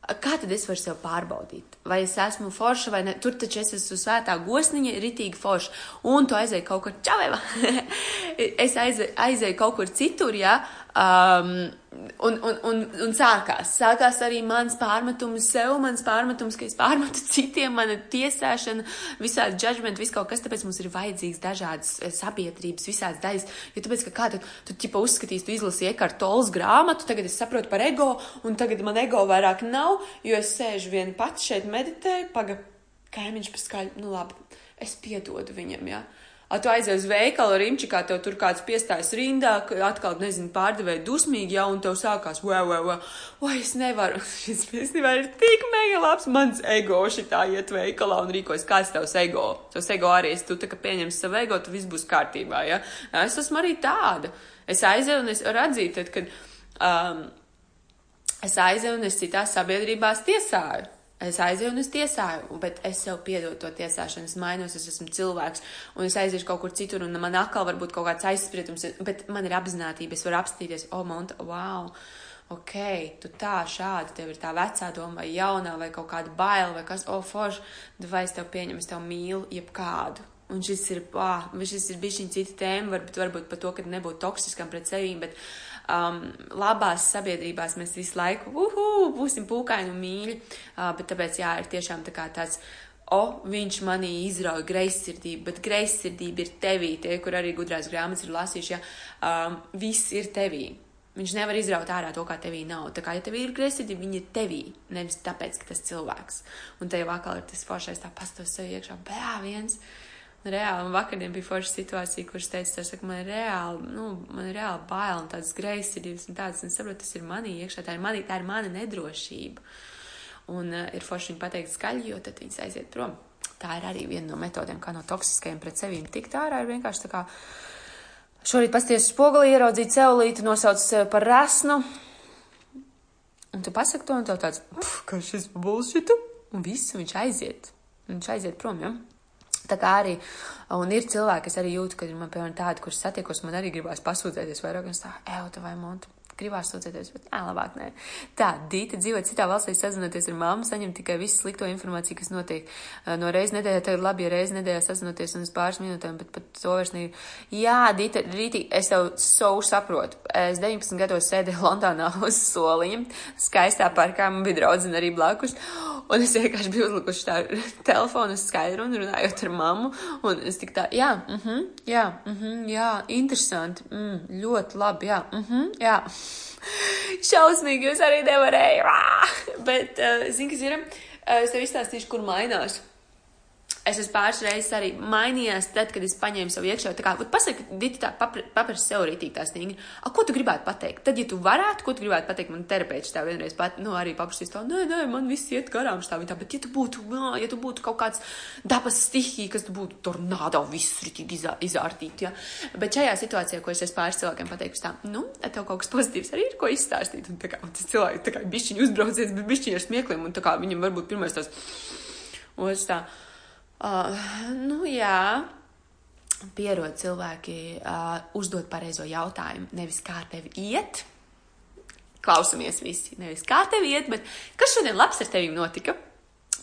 Kā tad es varu sev pārbaudīt? Vai es esmu forša vai ne? Tur taču es esmu svētā gosniņa, ritīgi forša. Un tu aizēji kaut kur čaveva. es aizēju, aizēju kaut kur citur, jā. Ja? Um, un, un, un, un sākās. Sākās arī mans pārmetums sev, mans pārmetums, ka es pārmetu citiem, mana tiesāšana, visādi judgment, viss kaut kas, tāpēc mums ir vajadzīgs dažādas eh, sabiedrības, visādas daļas. Jo tāpēc, ka kā tu, ķipa uzskatīsi, tu izlasi iekārtolas grāmatu, tagad es saprotu par ego, un tagad man ego vairāk nav, jo es sēžu vien pats šeit meditēju, paga kaimiņš paskaļ, nu labi, es piedodu viņam, jā. Ja? Tu aizies uz veikalu, Rimčikā, tev tur kāds piestājas rindā, atkal, nezinu, pārdevēja dusmīgi, jau, un tev sākās, wow, wow, wow, vai es nevaru, šis īstenībā ir tik mega labs, mans ego šitā iet veikalā un rīkojas, kāds tavs ego. Tavs ego arī, ja tu tā kā pieņemsi savu ego, tu viss būs kārtībā, ja? Es esmu arī tāda. Es aizēju un es atzīt, tad, kad, um, es aizēju un es citās sabiedrībās tiesāju. Es aizēju un es tiesāju, bet es sev piedodu to tiesāšanu, es mainos, es esmu cilvēks, un es aiziešu kaut kur citur, un man atkal var būt kaut kāds aizspriedums, bet man ir apzinātība, es varu apstīties, oh, monta, wow, ok, tu tā, šādi, tev ir tā vecā doma, vai jaunā, vai kaut kāda baila, vai kas, oh, forši, vai es tev pieņemu, es tev mīlu, jebkādu. Un šis ir, ah, šis ir bijis viņa cita tēma, varbūt, varbūt par to, ka nebūt toksiskam pret sevi, bet um, labās sabiedrībās mēs visu laiku uhu, būsim pūkaini un mīļi, uh, bet tāpēc jā, ir tiešām tā kā tāds. O, viņš manī izrauja greizsirdību, bet greizsirdība ir tevī. Tie, kur arī gudrās grāmatas ir lasījuši, ja um, viss ir tevī. Viņš nevar izraut ārā to, kā tevī nav. Tā kā, ja tev ir greizsirdība, viņa ir tevī, nevis tāpēc, ka tas cilvēks. Un te jau atkal ir tas foršais tā pastos sev iekšā, bē, viens. Uh, reāli, un vakardien bija forša situācija, kurš teica, tas, ka man ir reāli, nu, man ir reāli bail un tādas greizsirdības un tādas, un saprotu, tas ir manī iekšā, tā ir manī, tā ir mana nedrošība. Un uh, ir forši viņu pateikt skaļi, jo tad viņas aiziet prom. Tā ir arī viena no metodēm, kā no toksiskajiem pret sevīm tikt ārā, ir vienkārši tā kā šorīt pasties spogulī, ieraudzīt celulīti, nosauc sevi par resnu, un tu pasaki to, un tev tāds, ka šis bullshitu, un viss, viņš aiziet. Viņš aiziet prom, ja? Tā kā arī, ir cilvēki, kas arī jūt, ka man, piemēram, tādi, kurus satiekos, man arī gribās pasūdzēties vairāk, un tā, evo, vai montu, gribās sūdzēties, bet nē, labāk nē. Tā, Dīta dzīvo citā valstī, sazinoties ar mammu, saņem tikai visu slikto informāciju, kas notiek. No reizes nedēļā, tad ir labi, ja reizes nedēļā sazinoties un uz pāris minūtēm, bet pat to vairs ne. Jā, Dīta, Rītī, es tev savu saprotu. Es 19 gados sēdēju Londonā uz soliņa, skaistā parkā, man bija draudzene arī blakus, un es vienkārši biju uzlikuši tā telefonu skaidru un runājot ar mammu, un es tik tā, jā, mhm, mm jā, mhm, mm jā, interesanti, mm, ļoti labi, jā, mhm, mm jā. Šausmīgi, jūs arī nevarējāt. Bet, uh, zini, kas ir? Uh, es tev izstāstīšu, kur mainās. Es esmu pāris reizes arī mainījies, tad, kad es paņēmu savu iekšā. Tā kā, pasaki, Dita, tā paprasti sev rītīgi tā stingri. A, ko tu gribētu pateikt? Tad, ja tu varētu, ko tu gribētu pateikt, man terapeits tā vienreiz pat, nu, arī paprastīs tā, nē, nē, man viss iet garām stāv tā, bet ja tu būtu, nā, ja tu būtu kaut kāds dabas stihija, kas tu būtu tornādo viss rītīgi izā, izārtīt, ja. Bet šajā situācijā, ko es esmu pāris cilvēkiem pateikusi tā, nu, tev kaut kas pozitīvs arī ir, ko izstāstīt. Un tā kā, un tas cilvēks tā kā bišķiņu uzbraucies, bet bišķiņu ar smiekliem, un tā kā viņam varbūt pirmais tās, un es tā, Uh, nu, jā, pierod cilvēki uh, uzdot pareizo jautājumu. Nevis kā tev iet, klausamies visi. Nevis kā tev iet, bet kas šodien labs ar tevi notika?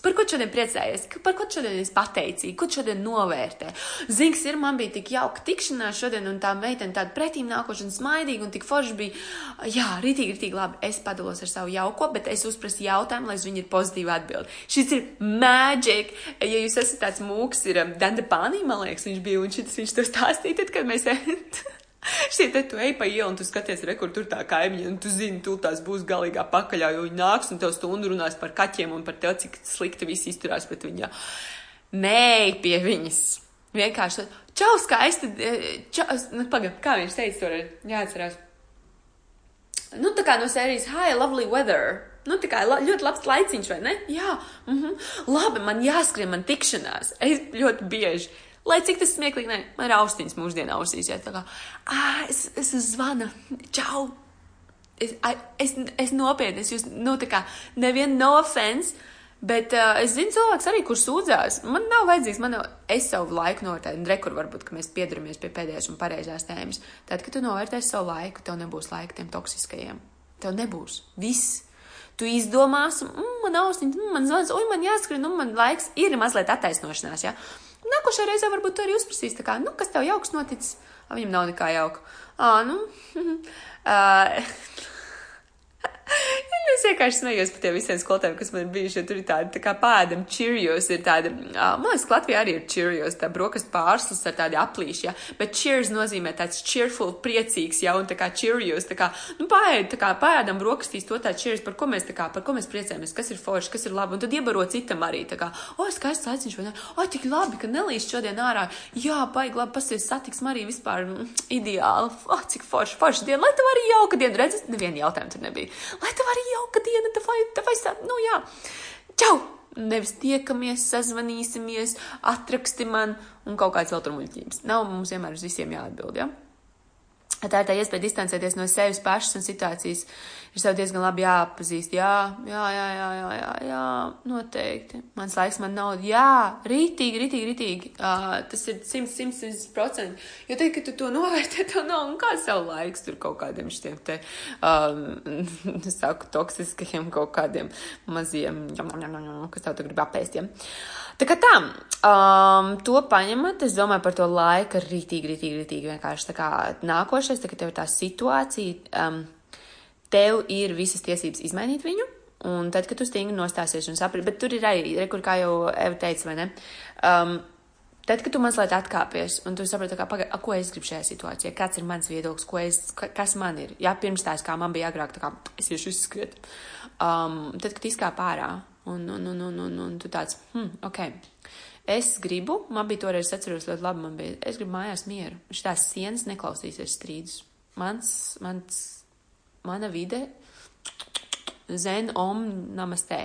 Par ko šodien priecājies? Par ko šodien es pateicīju? Ko šodien novērtē? Zinks, ir man bija tik jauka tikšanās šodien, un tā meitene tāda pretīm nākošana smaidīga, un tik forši bija. Jā, rītīgi, rītīgi labi. Es padalos ar savu jauko, bet es uzprasu jautājumu, lai viņi ir pozitīvi atbildi. Šis ir magic. Ja jūs esat tāds mūks, ir um, Danda Pānī, man liekas, viņš bija, un šis viņš to stāstīja, tad, kad mēs. Šie te tu ej pa ielu un tu skaties, re, kur tur tā kaimiņa, un tu zini, tu tās būs galīgā pakaļā, jo viņi nāks un tev stundu runās par kaķiem un par tev, cik slikti visi izturās pret viņu. Nē, pie viņas. Vienkārši, čau, skaisti, e, čau, nu, pagaid, kā viņš teica to, jāatcerās. Nu, tā kā no sērijas Hi, lovely weather. Nu, tā kā ļoti labs laiciņš, vai ne? Jā. Mm Labi, man jāskrien, man tikšanās. Es ļoti bieži. Lai cik tas smieklīgi, ne, man ir austiņas mūsdienā ausīs, ja tā kā, ah, es, es zvanu, čau, es, es, es nopietni, es jūs, nu, tā kā, nevienu no offense, Bet uh, es zinu cilvēks arī, kurš sūdzās. Man nav vajadzīgs, man nav, es savu laiku novērtēju, un rekur varbūt, ka mēs pieduramies pie pēdējās un pareizās tēmas. Tad, kad tu novērtēsi savu laiku, tev nebūs laika tiem toksiskajiem. Tev nebūs. Viss. Tu izdomāsi, mm, man austiņa, mm, man zvans, oi, man jāskrien, nu, man laiks ir mazliet attaisnošanās, jā. Ja? Nākošajā reizē varbūt tu arī uzprasīs, kā, nu, kas tev jauks noticis? Viņam nav nekā jauka. Ā, nu, uh, Es vienkārši smējos par tiem visiem skolotājiem, kas man bijuši, jo tur ir tādi, tā kā pēdam cheerios, ir tādi, man liekas, Latvijā arī ir cheerios, tā brokastu pārslas ar tādi aplīši, ja, bet cheers nozīmē tāds cheerful, priecīgs, ja, un tā kā cheerios, tā kā, nu, pēd, tā kā pēdam brokastīs to tā cheers, par ko mēs tā kā, par ko mēs priecājamies, kas ir forši, kas ir labi, un tad iebaro citam arī, tā kā, o, skaists aiciņš, ne, o, tik labi, ka nelīst šodien ārā, jā, baigi labi, pasies satiksm arī vispār mm, ideāli, o, cik forši, forši diena, lai tev arī jauka diena, redzes, neviena jautājuma tur nebija, lai tev arī jauka diena, davai, davai, nu jā, čau! Nevis tiekamies, sazvanīsimies, atraksti man un kaut kāds vēl tur muļķības. Nav mums vienmēr uz visiem jāatbild, ja? Tā ir tā iespēja distancēties no sevis pašas un situācijas. Ir sev diezgan labi jāpazīst. Jā, jā, jā, jā, jā, jā, jā noteikti. Mans laiks, man nauda. Jā, rītīgi, rītīgi, rītīgi. Uh, tas ir 100, 100, 100 procenti. Jo te, ka tu to novērtē, tev nav un kā savu laiks tur kaut kādiem šitiem te, um, saku, toksiskajiem kaut kādiem maziem, kas tev tu grib apēstiem. Tā kā tā, um, to paņemat, es domāju par to laika rītīgi, rītīgi, rītīgi vienkārši tā kā nākošais, tā kā tev ir tā situācija. Um, tev ir visas tiesības izmainīt viņu. Un tad, kad tu stingri nostāsies un saprati, bet tur ir arī, re, kur kā jau Eva teica, vai ne? Um, tad, kad tu mazliet atkāpies un tu saproti, kā, paga, ko es gribu šajā situācijā, kāds ir mans viedoklis, es, kas man ir. Jā, pirms tās, kā man bija agrāk, tā kā es iešu izskriet. Um, tad, kad izkāp ārā un, un, un, un, un, un tu tāds, hmm, ok. Es gribu, man bija toreiz, atceros ļoti labi, man bija, es gribu mājās mieru. Šitās sienas neklausīsies strīdus. Mans, mans mana vide, zen, om, namastē.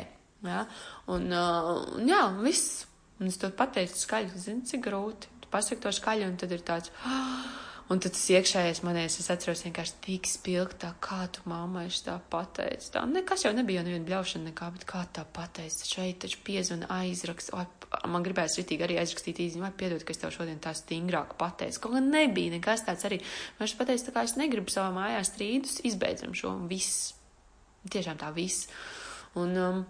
Ja? Un, uh, un jā, viss. Un es to pateicu skaļi, zini, cik grūti. Tu pasaki to skaļi, un tad ir tāds. Un tad tas iekšējais manējais, es atceros vienkārši tik spilgti, tā kā tu mammai tā pateici. Tā nekas jau nebija neviena bļaušana nekā, bet kā tā pateici. Šeit taču piezvana aizraksts. Oi, man gribējās ritīgi arī aizrakstīt īziņu, vai piedod, ka es tev šodien tā stingrāk pateicu. Kaut kā nebija nekas tāds arī. Man viņš pateica, tā kā es negribu savā mājā strīdus, izbeidzam šo un viss. Tiešām tā viss. Un, um,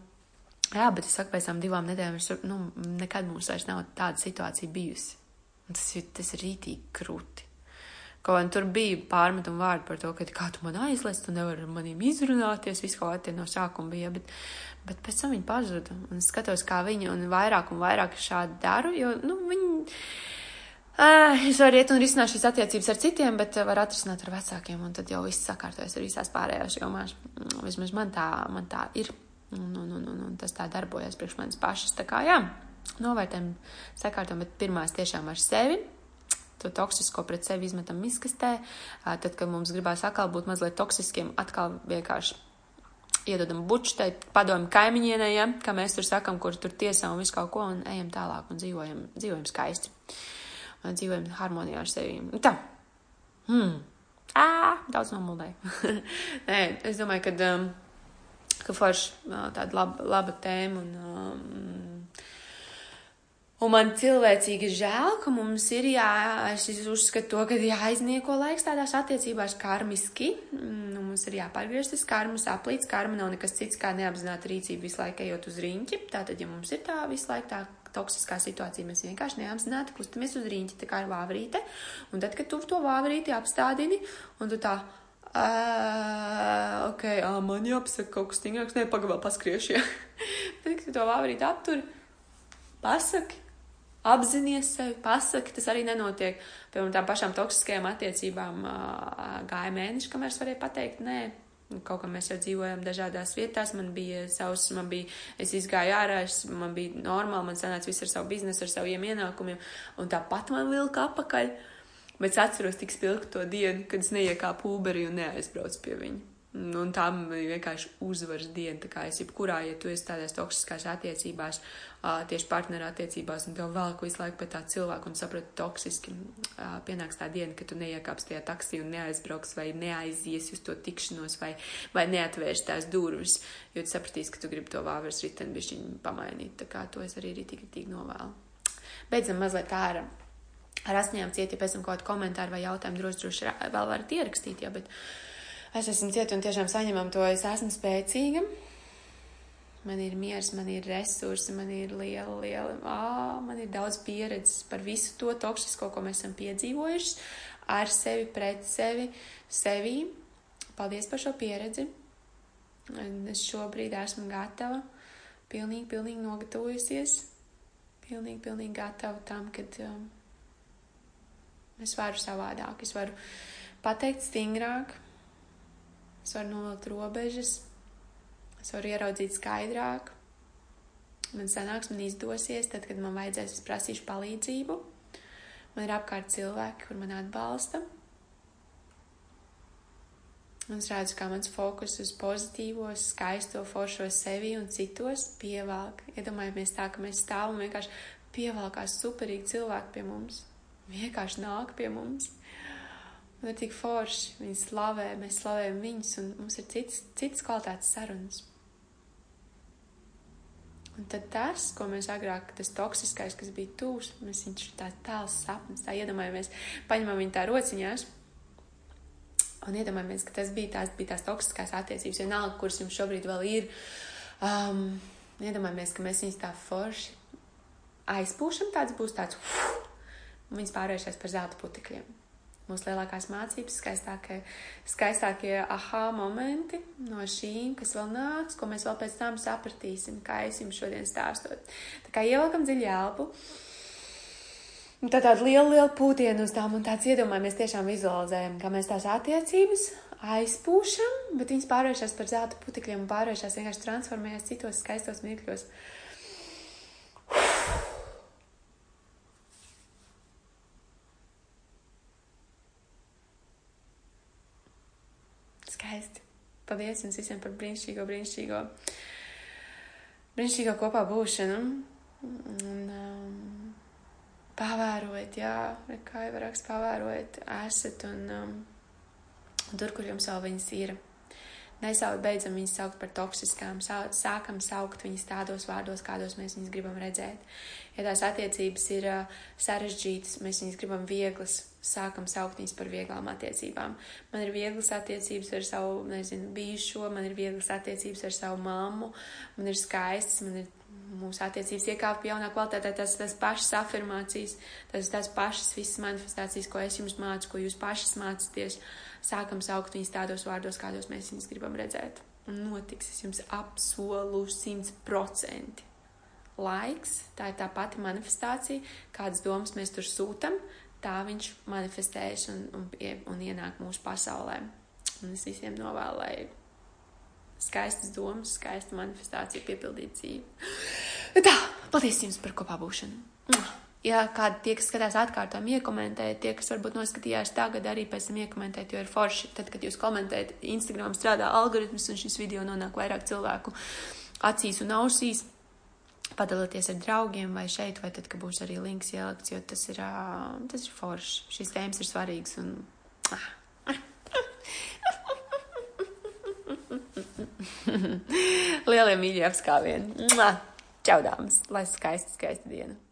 jā, bet es saku, pēc tam divām nedēļām, nu, nekad mums vairs nav tāda situācija bijusi. Un tas ir, tas ir rītīgi krūti. Kaut gan tur bija pārmetumu vārdi par to, ka kā tu man aizlaiž, tu nevari ar maniem izrunāties, viss kaut kā no sākuma bija, bet, bet pēc tam viņi pazuda. Un es skatos, kā viņi, un vairāk un vairāk šādi daru, jo, nu, viņi. Uh, es varu iet un risināt šīs attiecības ar citiem, bet var atrisināt ar vecākiem, un tad jau viss sakārtojas ar visās pārējās jomās. Vismaz man tā, man tā ir, un, un, un, un, un tas tā darbojas priekš manis pašas. Tā kā, jā, novērtējam, sakārtojam, bet pirmās tiešām ar sevi to toksisko pret sevi izmetam miskastē. Tad, kad mums gribās atkal būt mazliet toksiskiem, atkal vienkārši iedodam bučtai, padomu kaimiņienai, ja, kā mēs tur sakam, kur tur tiesā un visu kaut ko, un ejam tālāk un dzīvojam, dzīvojam skaisti. Un dzīvojam harmonijā ar sevi. Tā. Hmm. Ā, daudz nomuldēju. Nē, es domāju, ka, um, ka forši tāda laba, laba tēma un um, Un man cilvēcīgi žēl, ka mums ir jā, es uzskatu to, ka jāiznieko laiks tādās attiecībās karmiski. Nu, mums ir jāpārgriež tas karmas aplīts. Karma nav nekas cits kā neapzināta rīcība visu laiku ejot uz riņķi. Tātad, ja mums ir tā visu laiku tā toksiskā situācija, mēs vienkārši neapzināti kustamies uz riņķi, tā kā ar vāvrīte. Un tad, kad tu to vāvrīti apstādini, un tu tā Uh, ok, uh, man jāpasaka kaut kas stingrāks. Nē, pagaidām, paskriešu. Ja. Tad, kad tu to vāvrīt aptur, pasaki, apzināties sevi, pasaki, tas arī nenotiek. Piemēram, tām pašām toksiskajām attiecībām gāja mēneši, kamēr es varēju pateikt, nē. Kaut kā mēs jau dzīvojam dažādās vietās, man bija savs, man bija, es izgāju ārā, es, man bija normāli, man sanāca viss ar savu biznesu, ar saviem ienākumiem, un tāpat man vilka apakaļ. Bet es atceros tik spilgti to dienu, kad es neiekāpu Uberī un neaizbraucu pie viņa. Un tam ir vienkārši uzvaras diena. Tā kā es jebkurā, ja tu esi tādās toksiskās attiecībās, tieši partneru attiecībās, un tev vēl visu laiku pēc tā cilvēka un saproti toksiski, pienāks tā diena, ka tu neiekāps tajā taksī un neaizbrauks vai neaizies uz to tikšanos vai, vai neatvērs tās durvis, jo tu sapratīsi, ka tu gribi to vāveres riteni bišķiņu pamainīt. Tā kā to es arī rītīgi, rītīgi novēlu. Beidzam mazliet ārā ar asņām ciet, ja pēc tam kaut kādu komentāru vai jautājumu droši, droši vēl varat ierakstīt, jā, bet es esmu cieta un tiešām saņemam to, es esmu spēcīga. Man ir miers, man ir resursi, man ir liela, liela, ā, man ir daudz pieredzes par visu to toksisko, ko mēs esam piedzīvojuši, ar sevi, pret sevi, sevī. Paldies par šo pieredzi. Es šobrīd esmu gatava, pilnīgi, pilnīgi nogatavojusies, pilnīgi, pilnīgi gatava tam, kad um, es varu savādāk, es varu pateikt stingrāk, es varu nolikt robežas, es varu ieraudzīt skaidrāk. Man sanāks, man izdosies, tad, kad man vajadzēs, es prasīšu palīdzību. Man ir apkārt cilvēki, kur man atbalsta. Un es redzu, kā mans fokus uz pozitīvo, skaisto, foršo sevi un citos pievelk. Iedomājamies tā, ka mēs stāvam vienkārši pievelkās superīgi cilvēki pie mums. Vienkārši nāk pie mums. Un ir tik forši, viņi slavē, mēs slavējam viņus, un mums ir cits, cits kvalitātes sarunas. Un tad tas, ko mēs agrāk, tas toksiskais, kas bija tūs, mēs viņš tā tāls sapnis, tā iedomājamies, paņemam viņu tā rociņās, un iedomājamies, ka tas bija tās, bija tās toksiskās attiecības, vienalga, kuras jums šobrīd vēl ir. Um, iedomājamies, ka mēs viņus tā forši aizpūšam, tāds būs tāds, uf, un viņas pārējušās par zelta putekļiem mūsu lielākās mācības, skaistākie, skaistākie aha momenti no šīm, kas vēl nāks, ko mēs vēl pēc tam sapratīsim, kā es jums šodien stāstot. Tā kā ievelkam dziļu elpu. Un tad tāda liela, liela pūtiena uz tām un tāds iedomājamies tiešām vizualizējam, kā mēs tās attiecības aizpūšam, bet viņas pārvēršas par zelta putekļiem un pārvēršas vienkārši transformējas citos skaistos mirkļos. skaisti. Paldies jums visiem par brīnišķīgo, brīnišķīgo, brīnišķīgo kopā būšanu. Un, um, pavērojiet, jā, kā jau raksts, pavērojiet, esat un, um, tur, kur jums vēl viņas ir. Nesaukt, beidzam viņus saukt par toksiskām, sākam saukt viņus tādos vārdos, kādos mēs viņus gribam redzēt. Ja tās attiecības ir uh, sarežģītas, mēs viņus gribam vieglas, sākam saukt viņus par vieglām attiecībām. Man ir vieglas attiecības ar savu, nezinu, bijušo, man ir vieglas attiecības ar savu mammu, man ir skaistas, man ir mūsu attiecības iekāpa jaunā kvalitātē, tas, tas pašas afirmācijas, tas tās pašas visas manifestācijas, ko es jums mācu, ko jūs pašas mācaties, sākam saukt viņus tādos vārdos, kādos mēs viņus gribam redzēt. Un notiks, es jums apsolu simt procenti. Laiks, tā ir tā pati manifestācija, kādas domas mēs tur sūtam, tā viņš manifestējas un, un, un ienāk mūsu pasaulē. Un es visiem novēlu, lai skaistas domas, skaista manifestācija piepildītu dzīvi. Tā, paldies jums par kopā būšanu. Ja kādi tie, kas skatās atkārtām, iekomentējiet, tie, kas varbūt noskatījās tagad, arī pēc tam iekomentēt, jo ir forši, tad, kad jūs komentējat, Instagram strādā algoritms un šis video nonāk vairāk cilvēku acīs un ausīs padalīties ar draugiem vai šeit, vai tad, kad būs arī links ielikts, jo tas ir, tas ir forši. Šīs tēmas ir svarīgas un. Lielie mīļie apskāvieni. Čau, dāmas! Lai skaista, skaista diena!